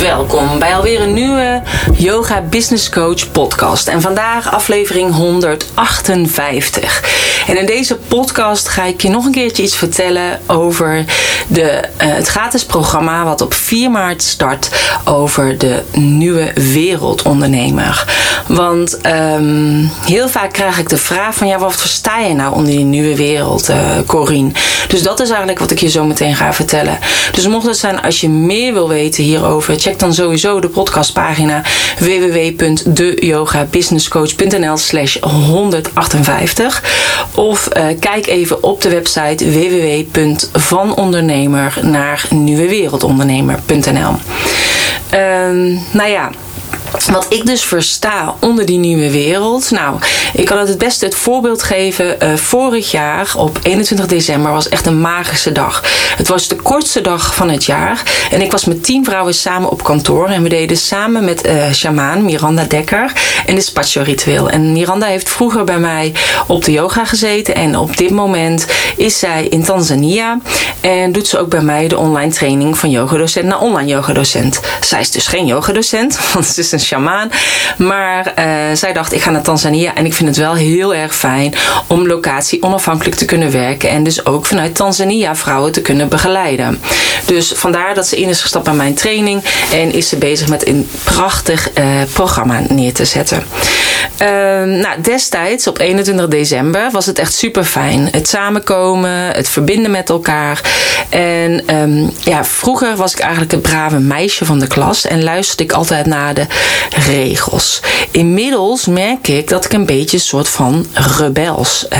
Welkom bij alweer een nieuwe Yoga Business Coach podcast. En vandaag aflevering 158. En in deze podcast ga ik je nog een keertje iets vertellen over de, uh, het gratis programma wat op 4 maart start over de nieuwe wereldondernemer. Want um, heel vaak krijg ik de vraag van ja, wat versta je nou onder die nieuwe wereld, uh, Corine? Dus dat is eigenlijk wat ik je zo meteen ga vertellen. Dus mocht het zijn als je meer wil weten hierover, check dan sowieso de podcastpagina www.deyogabusinesscoach.nl slash 158 of uh, kijk even op de website www.vanondernemer naar nieuwewereldondernemer.nl um, Nou ja, wat ik dus versta onder die nieuwe wereld. Nou, ik kan het het beste het voorbeeld geven. Uh, vorig jaar op 21 december was echt een magische dag. Het was de kortste dag van het jaar. En ik was met tien vrouwen samen op kantoor. En we deden samen met uh, shamaan Miranda Dekker en de Spatio Ritueel. En Miranda heeft vroeger bij mij op de yoga gezeten. En op dit moment is zij in Tanzania. En doet ze ook bij mij de online training van yogadocent naar online yogadocent. Zij is dus geen yogadocent, want ze is een Maar uh, zij dacht, ik ga naar Tanzania en ik vind het wel heel erg fijn om locatie onafhankelijk te kunnen werken. En dus ook vanuit Tanzania vrouwen te kunnen begeleiden. Dus vandaar dat ze in is gestapt bij mijn training en is ze bezig met een prachtig uh, programma neer te zetten. Uh, nou, destijds op 21 december was het echt super fijn. Het samenkomen, het verbinden met elkaar. En um, ja, vroeger was ik eigenlijk het brave meisje van de klas en luisterde ik altijd naar de regels. Inmiddels merk ik dat ik een beetje een soort van rebels uh,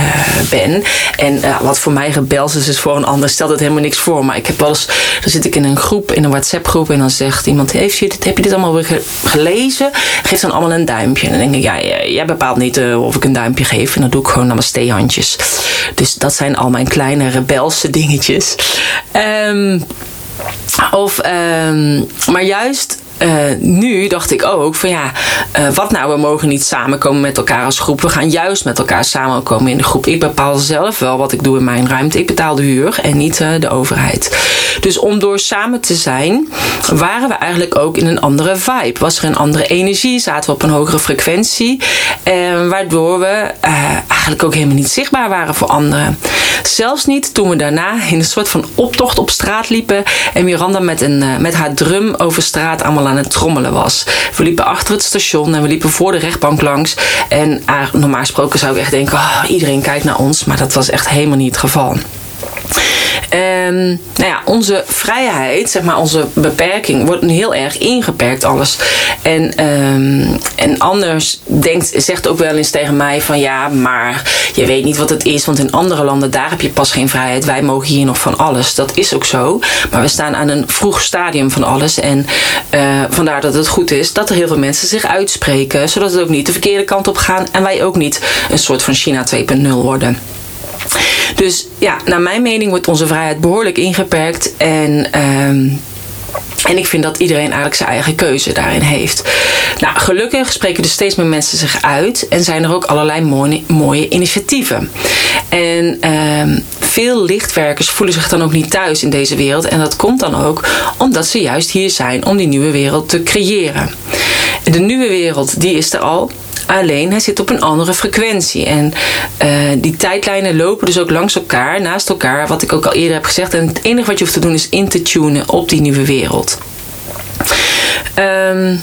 ben. En uh, wat voor mij rebels is, is voor een ander stelt het helemaal niks voor. Maar ik heb wel eens, dan zit ik in een groep, in een WhatsApp groep en dan zegt iemand, heeft je dit, heb je dit allemaal weer gelezen? Geef dan allemaal een duimpje. En dan denk ik, ja, jij bepaalt niet uh, of ik een duimpje geef. En dan doe ik gewoon namaste handjes. Dus dat zijn al mijn kleine rebelse dingetjes. Um, of, um, maar juist uh, nu dacht ik ook van ja, uh, wat nou, we mogen niet samenkomen met elkaar als groep. We gaan juist met elkaar samenkomen in de groep. Ik bepaal zelf wel wat ik doe in mijn ruimte. Ik betaal de huur en niet uh, de overheid. Dus om door samen te zijn, waren we eigenlijk ook in een andere vibe. Was er een andere energie, zaten we op een hogere frequentie. waardoor we eigenlijk ook helemaal niet zichtbaar waren voor anderen. Zelfs niet toen we daarna in een soort van optocht op straat liepen en Miranda met, een, met haar drum over straat allemaal aan het trommelen was. We liepen achter het station en we liepen voor de rechtbank langs. En uh, normaal gesproken zou ik echt denken, oh, iedereen kijkt naar ons. Maar dat was echt helemaal niet het geval. Um, nou ja, onze vrijheid, zeg maar, onze beperking wordt heel erg ingeperkt, alles. En, um, en anders denkt, zegt ook wel eens tegen mij van ja, maar je weet niet wat het is, want in andere landen daar heb je pas geen vrijheid. Wij mogen hier nog van alles. Dat is ook zo. Maar we staan aan een vroeg stadium van alles. En uh, vandaar dat het goed is dat er heel veel mensen zich uitspreken, zodat het ook niet de verkeerde kant op gaan en wij ook niet een soort van China 2.0 worden. Dus ja, naar mijn mening wordt onze vrijheid behoorlijk ingeperkt. En. Um, en ik vind dat iedereen eigenlijk zijn eigen keuze daarin heeft. Nou, gelukkig spreken er steeds meer mensen zich uit en zijn er ook allerlei mooie, mooie initiatieven. En uh, veel lichtwerkers voelen zich dan ook niet thuis in deze wereld. En dat komt dan ook omdat ze juist hier zijn om die nieuwe wereld te creëren. De nieuwe wereld, die is er al. Alleen hij zit op een andere frequentie. En uh, die tijdlijnen lopen dus ook langs elkaar, naast elkaar, wat ik ook al eerder heb gezegd. En het enige wat je hoeft te doen is in te tunen op die nieuwe wereld. Um,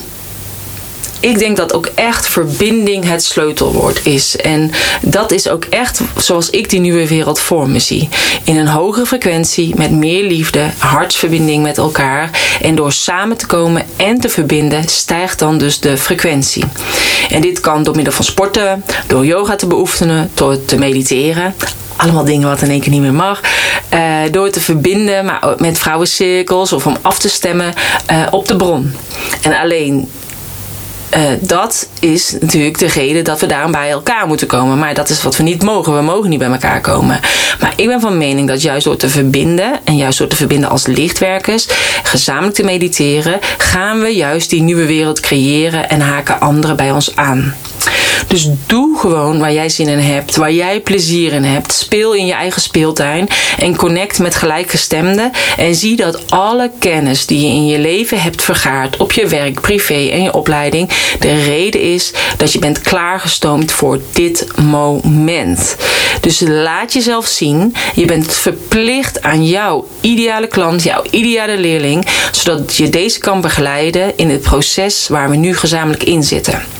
ik denk dat ook echt verbinding het sleutelwoord is. En dat is ook echt zoals ik die nieuwe wereld voor me zie. In een hogere frequentie, met meer liefde, hartsverbinding met elkaar. En door samen te komen en te verbinden, stijgt dan dus de frequentie. En dit kan door middel van sporten, door yoga te beoefenen, door te mediteren allemaal dingen wat in één keer niet meer mag. Uh, door te verbinden maar met vrouwencirkels of om af te stemmen uh, op de bron. En alleen uh, dat is natuurlijk de reden dat we daarom bij elkaar moeten komen. Maar dat is wat we niet mogen. We mogen niet bij elkaar komen. Maar ik ben van mening dat juist door te verbinden, en juist door te verbinden als lichtwerkers, gezamenlijk te mediteren, gaan we juist die nieuwe wereld creëren en haken anderen bij ons aan. Dus doe gewoon waar jij zin in hebt, waar jij plezier in hebt. Speel in je eigen speeltuin en connect met gelijkgestemden. En zie dat alle kennis die je in je leven hebt vergaard op je werk, privé en je opleiding, de reden is dat je bent klaargestoomd voor dit moment. Dus laat jezelf zien. Je bent verplicht aan jouw ideale klant, jouw ideale leerling, zodat je deze kan begeleiden in het proces waar we nu gezamenlijk in zitten.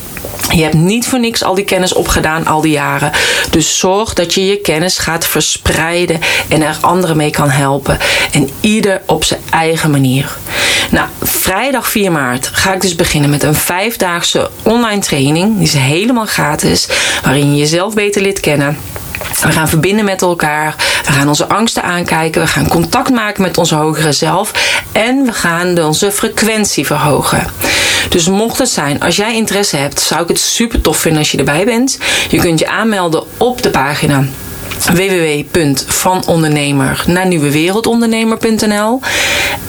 Je hebt niet voor niks al die kennis opgedaan al die jaren. Dus zorg dat je je kennis gaat verspreiden en er anderen mee kan helpen. En ieder op zijn eigen manier. Nou, vrijdag 4 maart ga ik dus beginnen met een vijfdaagse online training. Die is helemaal gratis. Waarin je jezelf beter leert kennen we gaan verbinden met elkaar. We gaan onze angsten aankijken. We gaan contact maken met onze hogere zelf. En we gaan onze frequentie verhogen. Dus mocht het zijn, als jij interesse hebt, zou ik het super tof vinden als je erbij bent. Je kunt je aanmelden op de pagina www.vanondernemer naar nieuwewereldondernemer.nl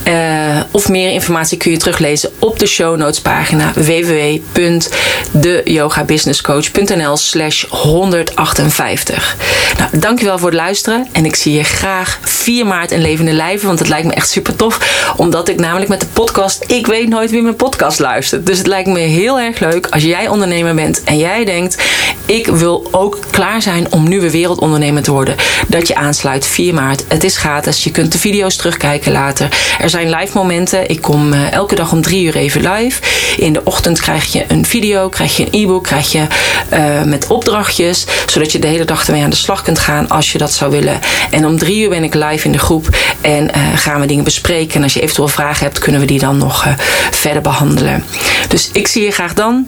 uh, Of meer informatie kun je teruglezen op de show notes pagina www.deyogabusinesscoach.nl slash 158. Nou, dankjewel voor het luisteren en ik zie je graag 4 maart in levende lijven, want het lijkt me echt super tof, omdat ik namelijk met de podcast, ik weet nooit wie mijn podcast luistert. Dus het lijkt me heel erg leuk als jij ondernemer bent en jij denkt, ik wil ook klaar zijn om nieuwe wereldondernemer worden. Dat je aansluit 4 maart. Het is gratis. Je kunt de video's terugkijken later. Er zijn live momenten. Ik kom uh, elke dag om 3 uur even live. In de ochtend krijg je een video, krijg je een e-book, krijg je uh, met opdrachtjes. Zodat je de hele dag ermee aan de slag kunt gaan als je dat zou willen. En om 3 uur ben ik live in de groep en uh, gaan we dingen bespreken. En als je eventueel vragen hebt, kunnen we die dan nog verder behandelen. Dus ik zie je graag dan.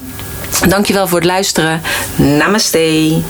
Dankjewel voor het luisteren. Namaste.